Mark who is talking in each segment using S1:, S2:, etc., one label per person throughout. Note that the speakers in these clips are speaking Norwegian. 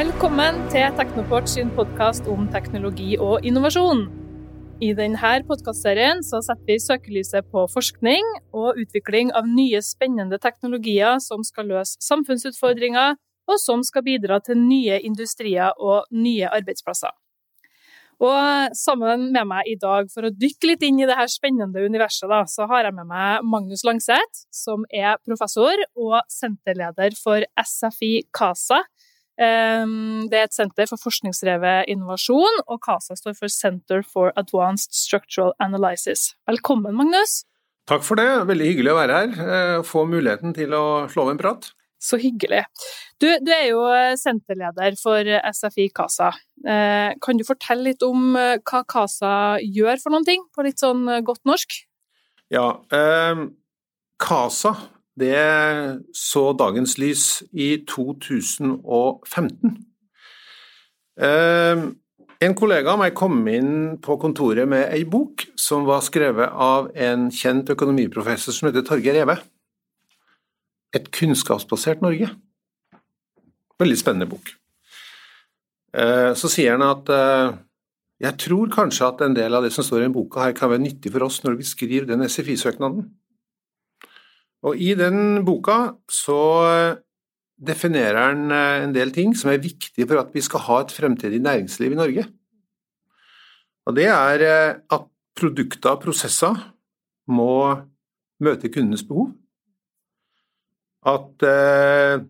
S1: Velkommen til Teknoport sin podkast om teknologi og innovasjon. I denne podkastserien setter vi søkelyset på forskning og utvikling av nye, spennende teknologier som skal løse samfunnsutfordringer, og som skal bidra til nye industrier og nye arbeidsplasser. Og sammen med meg i dag, for å dykke litt inn i dette spennende universet, da, så har jeg med meg Magnus Langseth, som er professor og senterleder for SFI CASA det er et senter for forskningsdrevet innovasjon, og CASA står for Center for Advanced Structural Analysis. Velkommen, Magnus.
S2: Takk for det. Veldig hyggelig å være her. Eh, få muligheten til å slå av en prat.
S1: Så hyggelig. Du, du, er jo senterleder for SFI CASA. Eh, kan du fortelle litt om eh, hva CASA gjør for noen ting, på litt sånn godt norsk?
S2: Ja, eh, CASA det så dagens lys i 2015. Ehm, en kollega av meg kom inn på kontoret med ei bok som var skrevet av en kjent økonomiprofessor som heter Torgeir Reve. Et kunnskapsbasert Norge. Veldig spennende bok. Ehm, så sier han at eh, jeg tror kanskje at en del av det som står i boka her kan være nyttig for oss når vi skriver den SFI-søknaden. Og i den boka så definerer han eh, en del ting som er viktige for at vi skal ha et fremtidig næringsliv i Norge. Og det er eh, at produkter og prosesser må møte kundenes behov. At eh,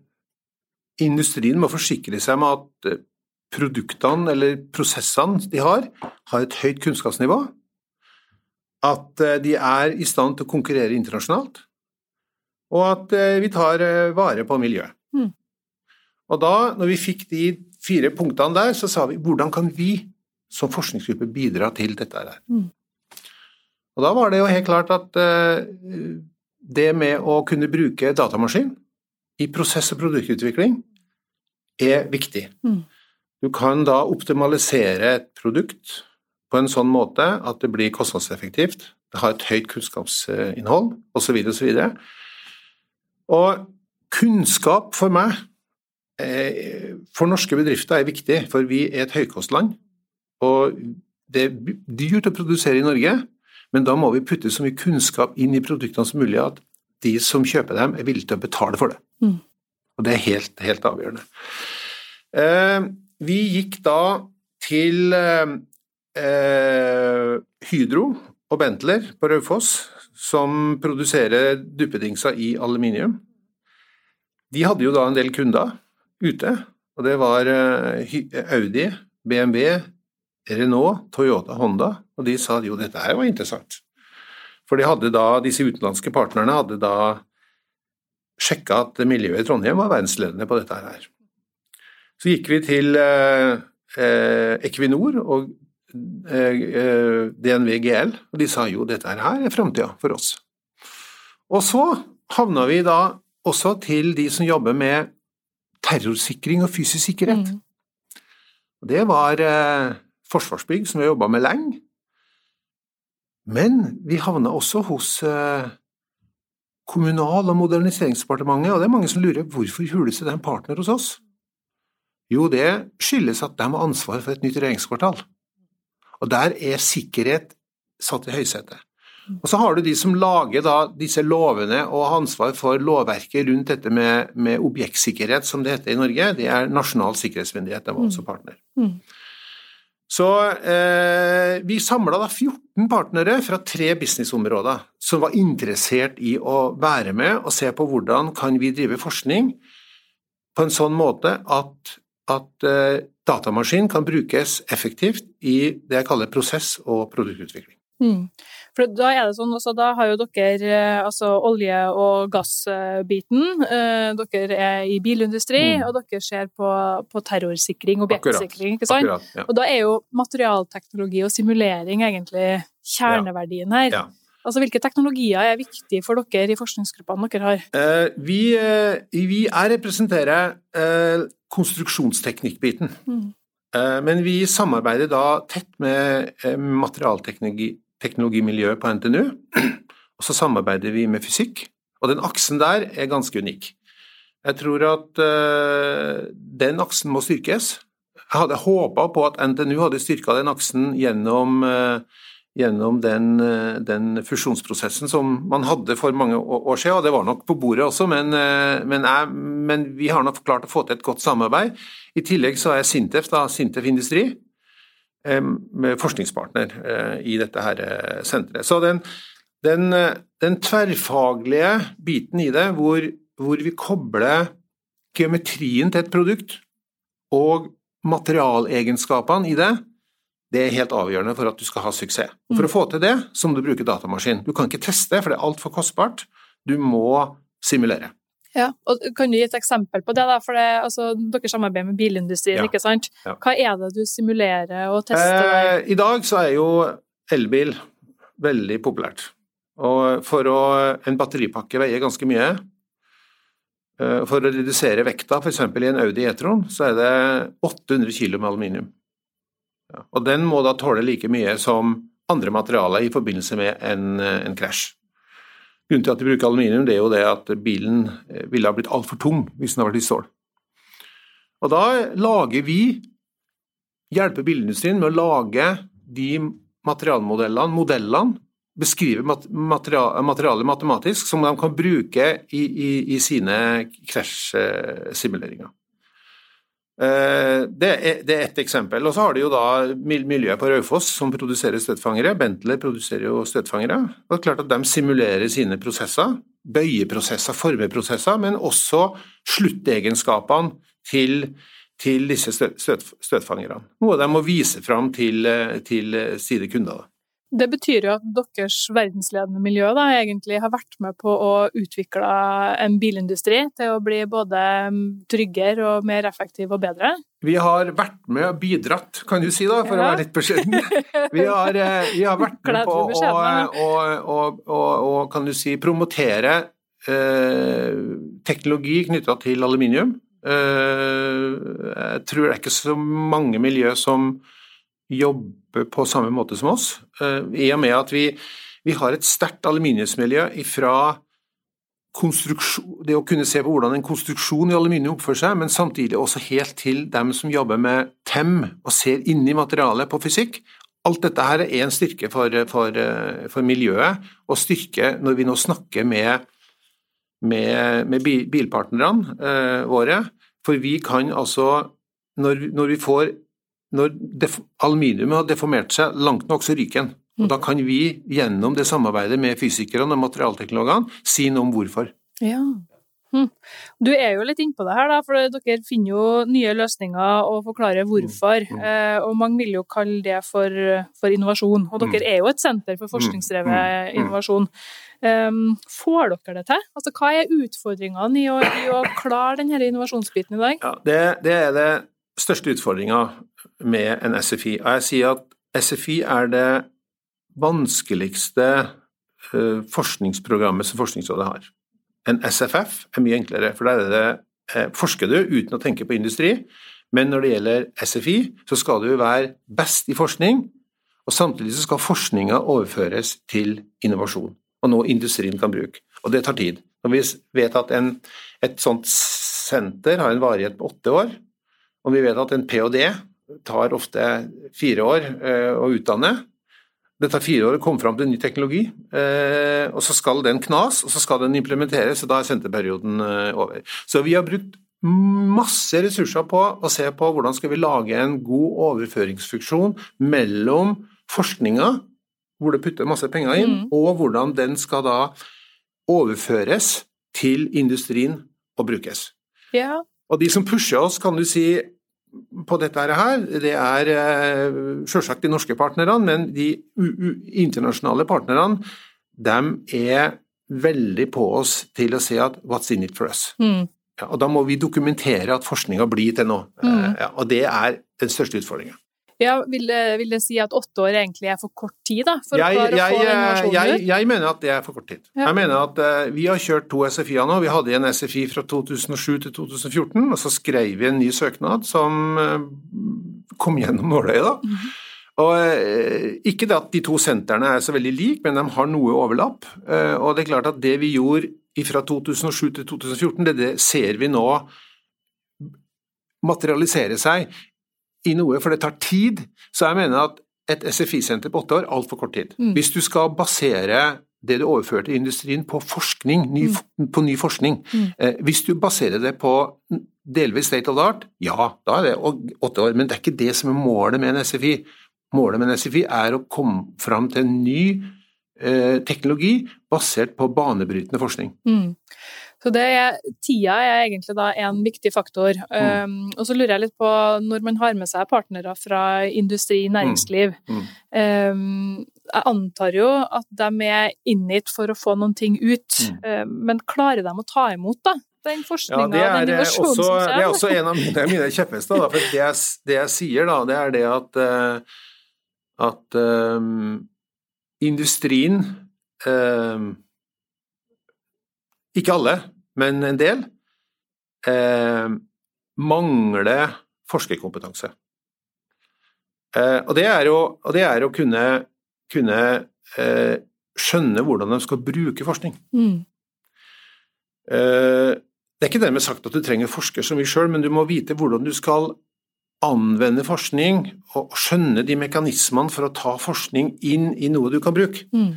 S2: industrien må forsikre seg med at eh, produktene eller prosessene de har, har et høyt kunnskapsnivå. At de er i stand til å konkurrere internasjonalt og at eh, vi tar eh, vare på miljøet. Mm. Og da, når vi fikk de fire punktene der, så sa vi hvordan kan vi som forskningsgruppe bidra til dette her? Mm. Og da var det jo helt klart at uh, det med å kunne bruke datamaskin i prosess- og produktutvikling er viktig. Mm. Du kan da optimalisere et produkt på en sånn måte at det blir kostnadseffektivt, det har et høyt kunnskapsinnhold osv. osv. Og kunnskap for meg, eh, for norske bedrifter, er viktig, for vi er et høykostland. Og det er dyrt å produsere i Norge, men da må vi putte så mye kunnskap inn i produktene som mulig at de som kjøper dem, er villige til å betale for det. Mm. Og det er helt, helt avgjørende. Eh, vi gikk da til eh, Hydro og Bentler på Raufoss, som produserer duppedingser i aluminium. De hadde jo da en del kunder ute, og det var eh, Audi, BMW, Renault, Toyota, Honda, og de sa jo dette her var interessant. For de da, disse utenlandske partnerne hadde da sjekka at miljøet i Trondheim var verdensledende på dette her. Så gikk vi til eh, eh Equinor og DNV GL, og de sa jo dette her er framtida for oss. Og så havna vi da også til de som jobber med terrorsikring og fysisk sikkerhet. Mm. Det var eh, Forsvarsbygg, som vi har jobba med lenge. Men vi havna også hos eh, Kommunal- og moderniseringsdepartementet, og det er mange som lurer hvorfor Hulese er en partner hos oss. Jo, det skyldes at de har ansvar for et nytt regjeringskvartal. Og der er sikkerhet satt i høysetet. Og så har du de som lager da disse lovene og har ansvar for lovverket rundt dette med, med objektsikkerhet, som det heter i Norge. Det er Nasjonal sikkerhetsmyndighet, de var også partner. Mm. Så eh, vi samla da 14 partnere fra tre businessområder som var interessert i å være med og se på hvordan kan vi drive forskning på en sånn måte at, at eh, datamaskin kan brukes effektivt i det jeg kaller prosess- og produktutvikling. Mm.
S1: For da er det sånn, altså, da har jo dere eh, altså olje- og gassbiten. Eh, dere er i bilindustri, mm. og dere ser på, på terrorsikring, objektsikring. ikke sant? Akkurat, ja. Og da er jo materialteknologi og simulering egentlig kjerneverdien her. Ja. Altså, Hvilke teknologier er viktige for dere i forskningsgruppene dere har?
S2: Eh, vi, eh, vi er representerer eh, konstruksjonsteknikkbiten. Mm. Eh, men vi samarbeider da tett med eh, materialteknologimiljøet på NTNU, og så samarbeider vi med fysikk. Og den aksen der er ganske unik. Jeg tror at uh, den aksen må styrkes. Jeg hadde håpa på at NTNU hadde styrka den aksen gjennom, uh, gjennom den, uh, den, fusjonsprosessen som man hadde for mange år siden, og det var nok på bordet også, men, men, jeg, men vi har nok klart å få til et godt samarbeid. I tillegg så er Sintef, da, Sintef Industri, forskningspartner i dette her senteret. Så den, den, den tverrfaglige biten i det, hvor hvor vi kobler geometrien til et produkt og materialegenskapene i det, det er helt avgjørende for at du skal ha suksess. Og For å få til det, så må du bruke datamaskin. Du kan ikke teste, for det er altfor kostbart. Du må simulere.
S1: Ja, og Kan du gi et eksempel på det? da? For det, altså, Dere samarbeider med bilindustrien, ja. ikke sant? Ja. Hva er det du simulerer og tester?
S2: Eh, I dag så er jo elbil veldig populært. Og for å, En batteripakke veier ganske mye. Eh, for å redusere vekta, f.eks. i en Audi E-tron, så er det 800 kg med aluminium. Og den må da tåle like mye som andre materialer i forbindelse med en, eh, en krasj. Grunnen til at de bruker aluminium, det er jo det at bilen eh, ville ha blitt altfor tung hvis den hadde vært i stål. Og da lager vi, hjelper bilindustrien med å lage de materialmodellene, modellene, beskrive materialet matematisk som de kan bruke i, i, i sine krasjsimuleringer. Eh, det er, ett eksempel. Og så har de jo da miljøet på Raufoss som produserer støtfangere. Bentley produserer jo støtfangere. Det er klart at de simulerer sine prosesser. Bøyeprosesser, formeprosesser, men også sluttegenskapene til, til disse støtfangerne. Noe de må vise fram til, til sine kunder.
S1: Det betyr jo at deres verdensledende miljø da, egentlig har vært med på å utvikle en bilindustri til å bli både tryggere og mer effektiv og bedre?
S2: Vi har vært med og bidratt, kan du si da, for ja. å være litt beskjeden. Vi har, eh, vi har vært med på å, kan du si, promotere eh, teknologi knytta til aluminium. Eh, jeg tror det er ikke så mange miljø som jobber på samme måte som oss, eh, i og med at vi, vi har et sterkt aluminiumsmiljø fra det å kunne se på hvordan en konstruksjon i aluminium oppfører seg, men samtidig også helt til dem som jobber med TEM og ser inni materialet på fysikk. Alt dette her er en styrke for, for, for miljøet, og styrke når vi nå snakker med, med, med bilpartnerne eh, våre. For vi kan altså, når, når vi får når aluminium har deformert seg langt nok, så ryker den. Og Da kan vi gjennom det samarbeidet med fysikerne og materialteknologene si noe om hvorfor.
S1: Ja. Hm. Du er jo litt innpå det her, da, for dere finner jo nye løsninger og forklarer hvorfor. Mm. Eh, og mange vil jo kalle det for, for innovasjon. Og dere mm. er jo et senter for forskningsdrevet mm. mm. innovasjon. Um, får dere det til? Altså, hva er utfordringene i å, i å klare denne innovasjonsbiten i dag?
S2: Ja, det, det er det største utfordringa med en SFI. Og jeg sier at SFI er det vanskeligste eh, forskningsprogrammet som Forskningsrådet har. En SFF er mye enklere, for der er det, eh, forsker du uten å tenke på industri. Men når det gjelder SFI, så skal du være best i forskning, og samtidig så skal forskninga overføres til innovasjon, og noe industrien kan bruke. Og det tar tid. Når vi vet at en, et sånt senter har en varighet på åtte år, og vi vet at en ph.d tar ofte fire år eh, å utdanne. Det tar fire år å komme fram til ny teknologi, eh, og så skal den knas, og så skal den implementeres, og da er senterperioden eh, over. Så vi har brukt masse ressurser på å se på hvordan skal vi lage en god overføringsfunksjon mellom forskninga, hvor det putter masse penger inn, mm. og hvordan den skal da overføres til industrien og brukes.
S1: Ja.
S2: Og de som pusher oss, kan du si, på dette her, det er eh, selvsagt de norske partnerne, men de internasjonale partnerne de er veldig på oss til å si at 'what's in it for us'? Mm. Ja, og Da må vi dokumentere at forskninga blir til noe. Mm. Ja, og det er den største utfordringa.
S1: Ja, vil det, vil det, si at åtte år egentlig er for kort tid, da? For jeg, å klare jeg, å få innovasjonen
S2: jeg, jeg, mener at det er for kort tid. Ja. Jeg mener at uh, Vi har kjørt to SFI-er nå. Vi hadde en SFI fra 2007 til 2014, og så skrev vi en ny søknad som uh, kom gjennom nåløyet, da. Mm -hmm. Og Ikke det at de to sentrene er så veldig like, men de har noe overlapp. og det er klart at det vi gjorde fra 2007 til 2014, det, det ser vi nå materialisere seg i noe, for det tar tid. Så jeg mener at et SFI-senter på åtte år altfor kort tid.
S1: Mm.
S2: Hvis du skal basere det du overfører til industrien på forskning, ny, på ny forskning
S1: Mm.
S2: eh, Hvis du baserer det på delvis state of the art, ja, da er det åtte år, men det er ikke det som er målet med en SFI. Målet med en SFI er å komme fram til en ny eh, teknologi basert på banebrytende forskning.
S1: Mm. Så det er, tida er egentlig da en viktig faktor.
S2: Mm.
S1: Um, og så lurer jeg litt på, når man har med seg partnere fra industri, næringsliv
S2: Mm.
S1: um, Jeg antar jo at de er in it for å få noen ting ut,
S2: Mm.
S1: um, men klarer de å ta imot da, den
S2: Ja,
S1: forskninga
S2: det
S1: og den
S2: eh,
S1: innovasjonen
S2: det er også en av mine, mine kjepphester. For det jeg, det jeg sier, da, det er det at, eh, at industrien Ikke alle, men en del eh, mangler forskerkompetanse. Eh, og, det er jo og det er å kunne, kunne eh, skjønne hvordan de skal bruke forskning.
S1: Mm.
S2: Eh, Det er ikke dermed sagt at du trenger forsker som vi sjøl, men du må vite hvordan du skal anvende forskning og skjønne de mekanismene for å ta forskning inn i noe du kan bruke.
S1: Mm.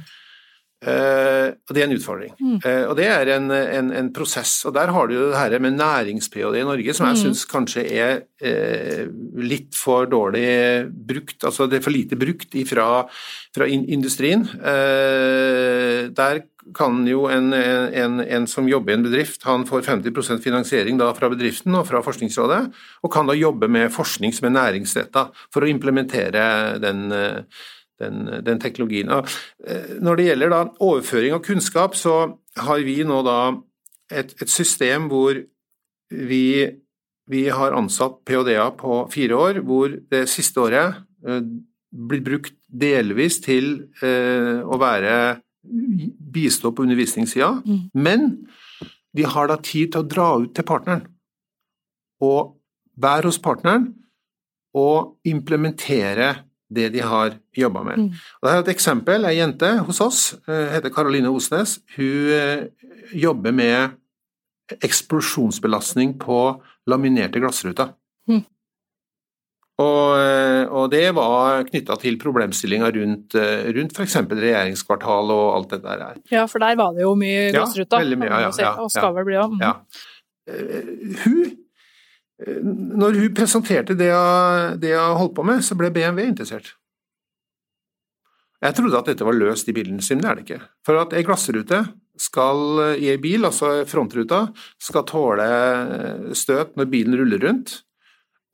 S2: Eh, og det er en utfordring.
S1: Mm.
S2: Eh, og det er en, en, en prosess. Og der har du jo det her med nærings-ph.d. i Norge, som jeg
S1: Mm.
S2: syns kanskje er eh, litt for dårlig brukt. Altså det er for lite brukt ifra, fra in industrien. Eh, der kan jo en, en, en som jobber i en bedrift, han får 50% finansiering da fra bedriften og fra Forskningsrådet, og kan da jobbe med forskning som er næringsretta for å implementere den, eh, den, den teknologien. Og, eh, når det gjelder da overføring av kunnskap, så har vi nå da et, et system hvor vi, vi har ansatt ph.d.-er på fire år, hvor det siste året eh, blir brukt delvis til eh, å være bistå på undervisningssida,
S1: Mm.
S2: men de har da tid til å dra ut til partneren og være hos partneren og implementere det de har jobba med.
S1: Mm.
S2: Og det er et eksempel, ei jente hos oss, eh, heter Karoline Osnes. Hun eh, jobber med eksplosjonsbelastning på laminerte glassruter.
S1: Mm.
S2: Og, eh, og det var knytta til problemstillinga rundt, rundt f.eks. regjeringskvartal og alt det der her.
S1: Ja, for der var det jo mye
S2: Ja, veldig mye, ja,
S1: ja,
S2: ja,
S1: og skal vel bli òg.
S2: Ja. Eh, Hun Når hun presenterte det hun, det hun holdt på med, så ble BMW interessert. Jeg trodde at dette var løst i bilen sin, det er det ikke. For at ei glassrute skal eh, i ei bil, altså frontruta, skal tåle eh, støt når bilen ruller rundt.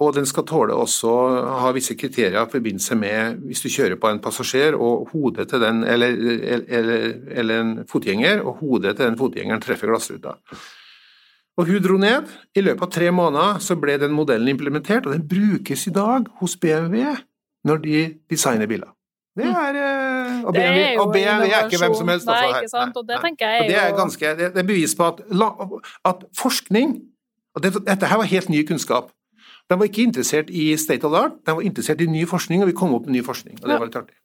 S2: Og den skal tåle også ha visse kriterier i forbindelse med hvis du kjører på en passasjer og hodet til den, eller, eller, eller en fotgjenger, og hodet til den fotgjengeren treffer glassruta. Og hun dro ned. I løpet av tre måneder så ble den modellen implementert, og den brukes i dag hos BMW når de designer biler. Det er eh, Og
S1: Det
S2: BMW,
S1: er
S2: og BMW er ikke hvem som helst.
S1: Nei,
S2: altså,
S1: ikke sant, og det tenker jeg
S2: Og det
S1: er
S2: ganske, det det er bevis på at, at forskning og det, Dette her var helt ny kunnskap. De var ikke interessert i state of the art, de var interessert i ny forskning, og vi kom opp med ny forskning. og det var litt artig.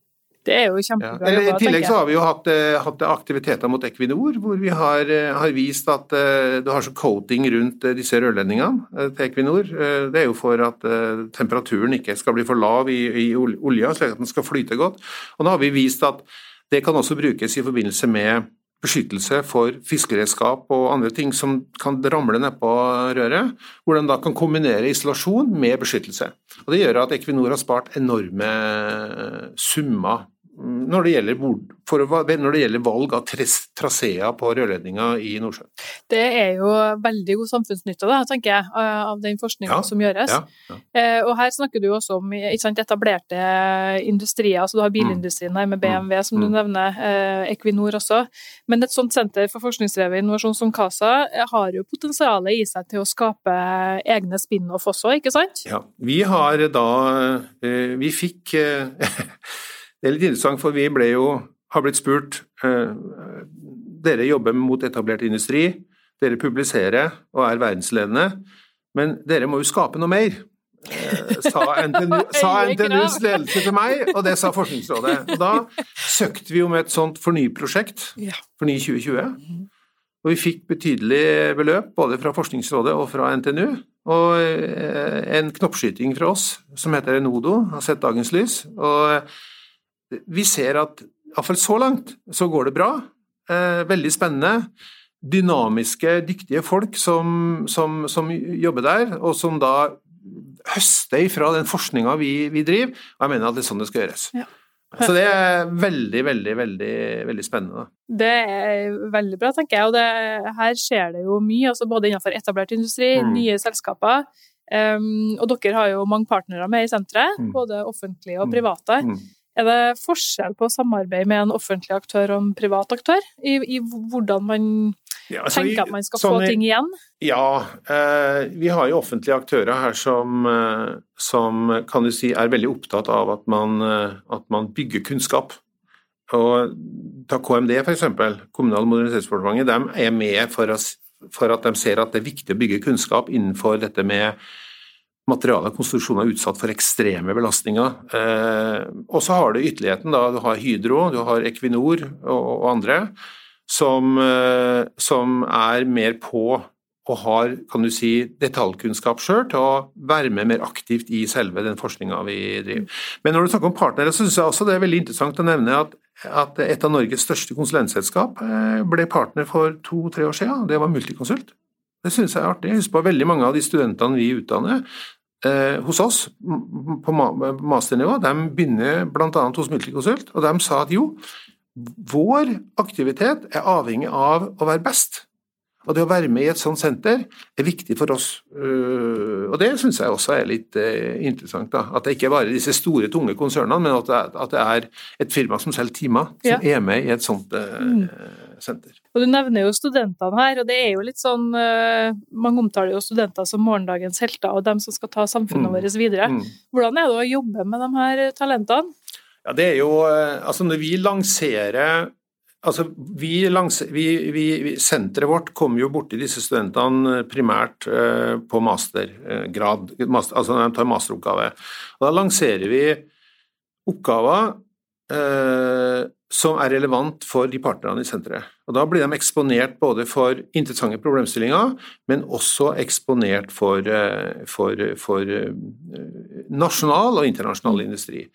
S1: Det er jo
S2: Ja.
S1: kjempebra
S2: Eller, I tillegg så har vi jo hatt, eh, hatt aktiviteter mot Equinor, hvor vi har, eh, har vist at uh, du har så coating rundt disse rørledningene uh, til Equinor. Uh, det er jo for at temperaturen ikke skal bli for lav i, i olja, slik at den skal flyte godt. Og nå har vi vist at det kan også brukes i forbindelse med beskyttelse for fiskeredskap og andre ting som kan ramle nedpå røret, hvor de da kan kombinere isolasjon med beskyttelse. Og Det gjør at Equinor har spart enorme summer mm, når det gjelder, når det gjelder valg av trasea på rørledninga i Nordsjøen.
S1: Det er jo veldig god samfunnsnytte, da, tenker jeg, av den forskninga
S2: Ja,
S1: som gjøres.
S2: Ja, ja.
S1: Eh, og her snakker du også om sant, etablerte industrier, altså du har bilindustrien her med BMW, som du
S2: Mm.
S1: nevner, eh, Equinor også. Men et sånt senter for forskningsdrevet innovasjon som CASA eh, har jo potensialet i seg til å skape egne spin-off også, ikke sant?
S2: Ja, vi har da Vi fikk Det er litt interessant, for vi ble jo har blitt spurt eh, Dere jobber mot etablert industri, dere publiserer og er verdensledende, men dere må jo skape noe mer. eh, Sa, NTNU, sa NTNUs ledelse til meg, og det sa Forskningsrådet. Og da søkte vi med et sånt Forny-prosjekt, Forny 2020, Og vi fikk betydelig beløp både fra Forskningsrådet og fra NTNU. Og eh, en knoppskyting fra oss som heter Enodo, har sett dagens lys. Og vi ser at iallfall så langt så går det bra. Eh, veldig spennende. Dynamiske, dyktige folk som, som, som jobber der, og som da høster ifra den forskninga vi, vi, driver. Og jeg mener at det er sånn det skal gjøres. Ja. Så det er veldig, veldig, veldig, veldig spennende.
S1: Det er veldig bra, tenker jeg. Og det, her skjer det jo mye, altså både innenfor etablert industri, mm. nye selskaper. Um, og dere har jo mange partnere med i senteret, mm. både offentlige og mm. private. Mm. Er det forskjell på samarbeid med en offentlig aktør og en privat aktør, i, i hvordan man ja, altså, tenker at man skal sånn, få ting igjen?
S2: Ja, eh, vi har jo offentlige aktører her som, eh, som, kan du si er veldig opptatt av at man, eh, at man bygger kunnskap. Og Ta KMD f.eks., Kommunal- og moderniseringsdepartementet, de er med for, å, for, at de ser at det er viktig å bygge kunnskap innenfor dette med materialer og konstruksjoner utsatt for ekstreme belastninger. Eh, og så har du ytterligheten, da. Du har Hydro, du har Equinor og, andre som, eh, som, er mer på og har kan du si, detaljkunnskap sjøl til å være med mer aktivt i selve den forskninga vi driver. Men når du snakker om partnere, så syns jeg også det er veldig interessant å nevne at, at et av Norges største konsulentselskap eh, ble partner for to-tre år siden. Det var Multiconsult. Det syns jeg er artig. Husk på veldig mange av de studentene vi utdanner eh, hos oss på masternivå, de begynner bl.a. hos Multiconsult, og de sa at jo, vår aktivitet er avhengig av å være best. Og det å være med i et sånt senter er viktig for oss. Øh, og det syns jeg også er litt øh, interessant. da, At det ikke er bare disse store, tunge konsernene, men at det er, er et firma som selger timer, som ja. er med i et sånt mm. senter.
S1: Og Du nevner jo studentene her, og det er jo litt sånn Mange omtaler jo studenter som morgendagens helter og dem som skal ta samfunnet mm. vårt videre. Mm. Hvordan er det å jobbe med de her talentene?
S2: Ja, det er jo eh, Altså, når vi lanserer Altså, vi, lanser, vi, vi, Senteret vårt kommer jo borti disse studentene primært eh, på mastergrad, master, altså når de tar masteroppgave. Og da lanserer vi oppgaver eh, som er relevant for de partnerne i senteret. Og Da blir de eksponert både for interessante problemstillinger, men også eksponert for, eh, for, for nasjonal og internasjonal industri.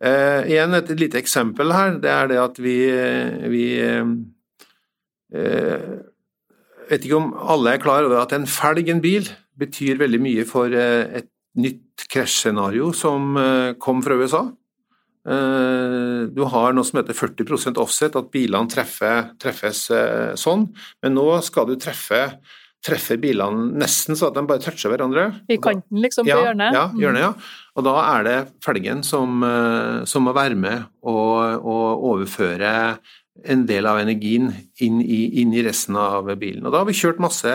S2: Eh, igjen et lite eksempel her, det er det at vi, vi eh, vet ikke om alle er klar over at en felg, en bil, betyr veldig mye for et nytt krasjscenario som kom fra USA. Du har noe som heter 40% offset, at bilene treffer, treffes sånn, men nå skal du treffe treffe bilene nesten så at de bare toucher hverandre.
S1: I kanten, liksom, på
S2: ja,
S1: hjørnet?
S2: Ja, hjørnet, ja. Og da er det felgen som, eh, som må være med og, og, overføre en del av energien inn i, inn i, resten av bilen. Og da har vi kjørt masse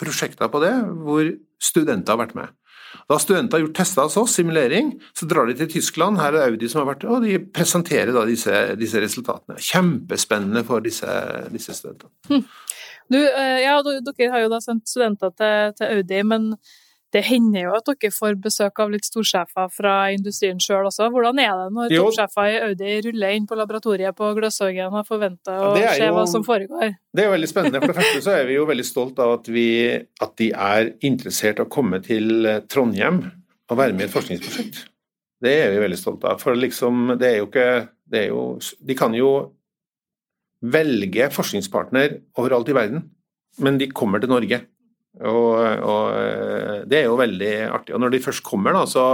S2: prosjekter på det, hvor studenter har vært med. Da studenter har gjort tester hos oss, simulering, så drar de til Tyskland, her er Audi som har vært og de presenterer da disse, disse resultatene. Kjempespennende for disse, disse studentene. Hm.
S1: Du, eh, ja, dere har jo da sendt studenter til, til, Audi, men det hender jo at dere får besøk av litt storsjefer fra industrien sjøl også. Hvordan er det når toppsjefer i Audi ruller inn på laboratoriet på Gløshaugen og forventer å ja, se hva som foregår?
S2: Det er jo veldig spennende. For det første så er vi jo veldig stolt av at, vi, at de er interessert i å komme til Trondheim og være med i et forskningsprosjekt. Det er vi veldig stolt av. For liksom, det er jo ikke det er jo, De kan jo velge forskningspartner overalt i verden, men de kommer til Norge. Og, og, eh, det er jo veldig artig. Og når de først kommer, da, så,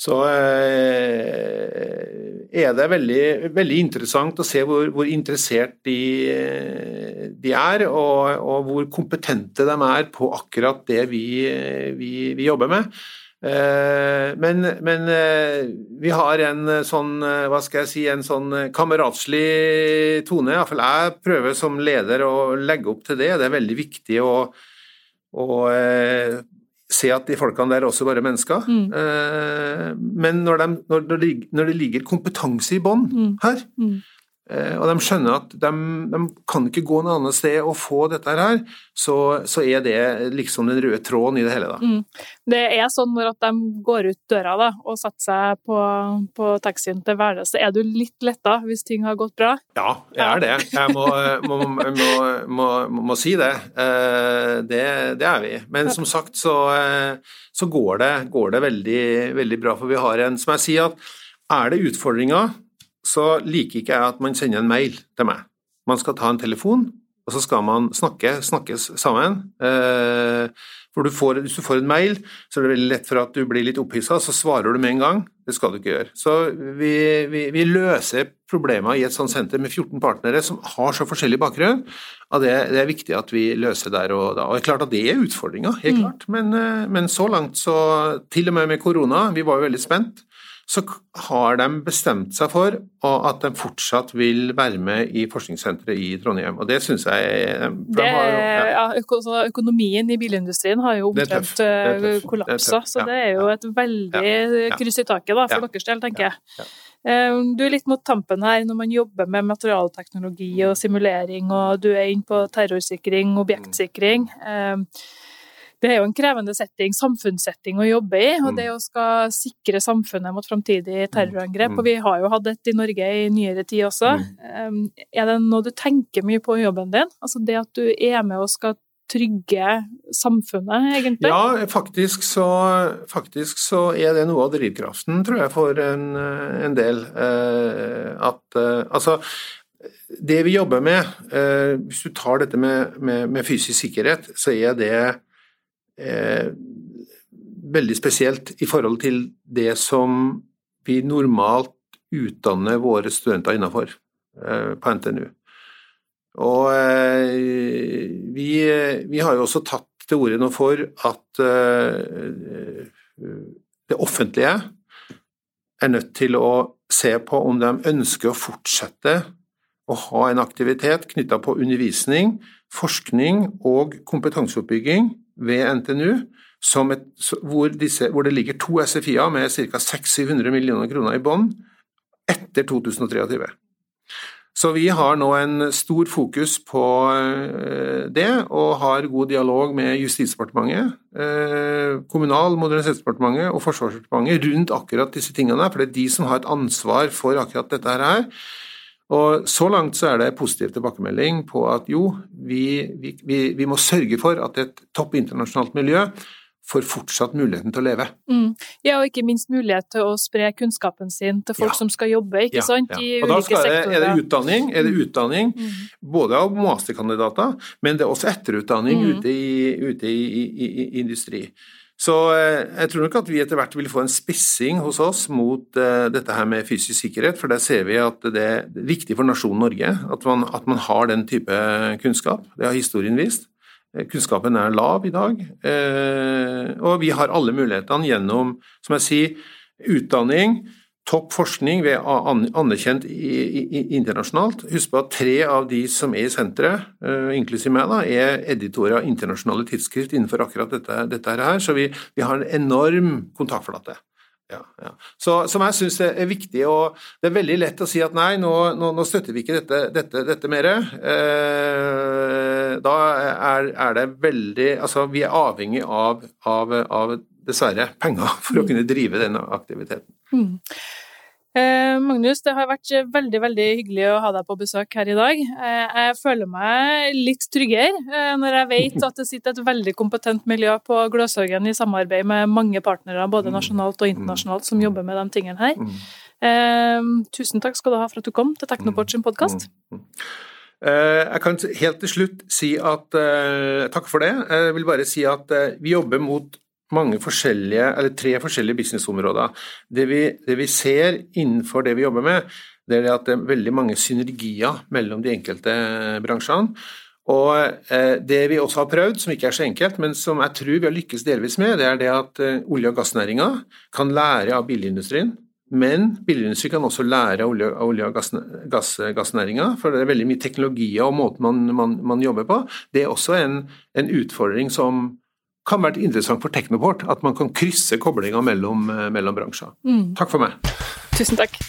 S2: så eh, er det veldig, veldig, interessant å se hvor, hvor interessert de, de er, og, og, hvor kompetente de er på akkurat det vi, vi, vi jobber med. Eh, men, men, vi har en sånn, hva skal jeg si, en sånn kameratslig tone. Iallfall jeg prøver som leder å legge opp til det. Det er veldig viktig å, å se at de folkene der også bare er mennesker. Mm. Men når, de, når, når, det ligger kompetanse i bånn mm. her, mm. Eh, og de skjønner at de, de, kan ikke gå noe annet sted og få dette her, så, så er det liksom den røde tråden i det hele. da. Mm.
S1: Det er sånn når at de går ut døra da, og setter seg på, på taxien til Værnes, er du litt letta hvis ting har gått bra?
S2: Ja, jeg er det. Jeg må, må, må, må si det. Eh, det. det. er vi. Men som sagt så, eh, så går, det, går det veldig, veldig bra, for vi har en Som jeg sier, at er det utfordringer så liker ikke jeg at man sender en mail til meg. Man skal ta en telefon, og så skal man snakke, snakkes sammen. Eh, for du får, hvis du får en mail, så er det veldig lett for at du blir litt opphissa, så svarer du med en gang. Det skal du ikke gjøre. Så vi, vi, vi løser problemer i et sånt senter med 14 partnere som har så forskjellig bakgrunn, og det, det, er viktig at vi løser der og da. Og det er klart at det er utfordringer, helt mm. klart, men, eh, men så langt så Til og med med korona, vi var jo veldig spent så har de bestemt seg for at de fortsatt vil være med i forskningssenteret i Trondheim. Og det syns jeg
S1: det, ja. Ja, Økonomien i bilindustrien har jo omtrent eh, kollapsa, så det er jo et veldig kryss i taket da, for deres del, tenker jeg. Eh, du er litt mot tampen her når man jobber med materialteknologi og simulering, og du er inne på terrorsikring, objektsikring. Mm det er jo en krevende setting, samfunnssetting å jobbe i. Og mm. det å skal sikre samfunnet mot framtidig mm. terrorangrep. Og vi har jo hatt et i Norge i nyere tid også. Um, er det noe du tenker mye på i jobben din? Altså det at du er med og skal trygge samfunnet, egentlig?
S2: Ja, faktisk så, faktisk så er det noe av drivkraften, tror jeg, for en, en del. Uh, at uh, Altså, det vi jobber med, eh, hvis du tar dette med, med, med fysisk sikkerhet, så er det eh, veldig spesielt i forhold til det som vi normalt utdanner våre studenter innenfor eh, på NTNU. Og eh, vi, vi, har jo også tatt til orde nå for at eh, det offentlige er nødt til å se på om de ønsker å fortsette å ha en aktivitet knytta på undervisning, forskning og kompetanseoppbygging ved NTNU et, hvor, disse, hvor, det ligger to SFI-er med ca. 600-700 millioner kroner i bånn etter 2023. Så vi har nå en stor fokus på eh, det, og har god dialog med Justisdepartementet, eh, Kommunal- og moderniseringsdepartementet og Forsvarsdepartementet rundt akkurat disse tingene, for det er de som har et ansvar for akkurat dette her. Og Så langt så er det positiv tilbakemelding på at jo, vi, vi, vi må sørge for at et topp internasjonalt miljø får fortsatt muligheten til å leve.
S1: Mm. Ja, og ikke minst mulighet til å spre kunnskapen sin til folk ja. som skal jobbe, ikke ja, sant, i ja. og ulike
S2: sektorer. Er det utdanning, er det mm. utdanning mm. både av masterkandidater, men det er også etterutdanning mm. ute, i, ute i, i, i industri. Så eh, jeg tror nok at vi etter hvert vil få en spissing hos oss mot uh, dette her med fysisk sikkerhet, for der ser vi at det er viktig for nasjonen Norge at man, at man har den type kunnskap. Det har historien vist. Eh, kunnskapen er lav i dag, og vi har alle mulighetene gjennom, som jeg sier, utdanning, topp forskning ved anerkjent internasjonalt. Husk på at tre av de som er i senteret, uh, inklusiv meg, da, er editorer av internasjonale tidsskrift innenfor akkurat dette, dette her, så vi, vi, har en enorm kontaktflate. Ja, ja. Så, som jeg syns er viktig, og det er veldig lett å si at nei, nå, nå, nå støtter vi ikke dette, dette, dette mer. Eh, da er, er, det veldig Altså, vi er avhengig av, av, av dessverre penger for å kunne drive denne aktiviteten. Mm.
S1: Eh, Magnus, det har vært veldig veldig hyggelig å ha deg på besøk her i dag. Eh, jeg føler meg litt tryggere eh, når jeg vet at det sitter et veldig kompetent miljø på Gløshaugen i samarbeid med mange partnere, både mm. nasjonalt og internasjonalt, som jobber med de tingene her. Mm. Eh, tusen takk skal du ha for at du kom til Teknoport sin podkast.
S2: Eh, jeg kan helt til slutt si at takk for det. Jeg vil bare si at vi jobber mot mange forskjellige, eller tre forskjellige businessområder. Det vi, det vi ser innenfor det vi jobber med, det er at det er veldig mange synergier mellom de enkelte bransjene. Og eh, Det vi også har prøvd, som ikke er så enkelt, men som jeg tror vi har lykkes delvis med, det er det at eh, olje- og gassnæringa kan lære av bilindustrien. Men bilindustrien kan også lære av olje-, olje og gass, gassnæringa, for det er veldig mye teknologier og måten man, man, man jobber på. Det er også en, en utfordring som kan være interessant for Teknoport at man kan krysse koblinga mellom, eh, mellom bransjer. Mm. Takk for meg.
S1: Tusen takk.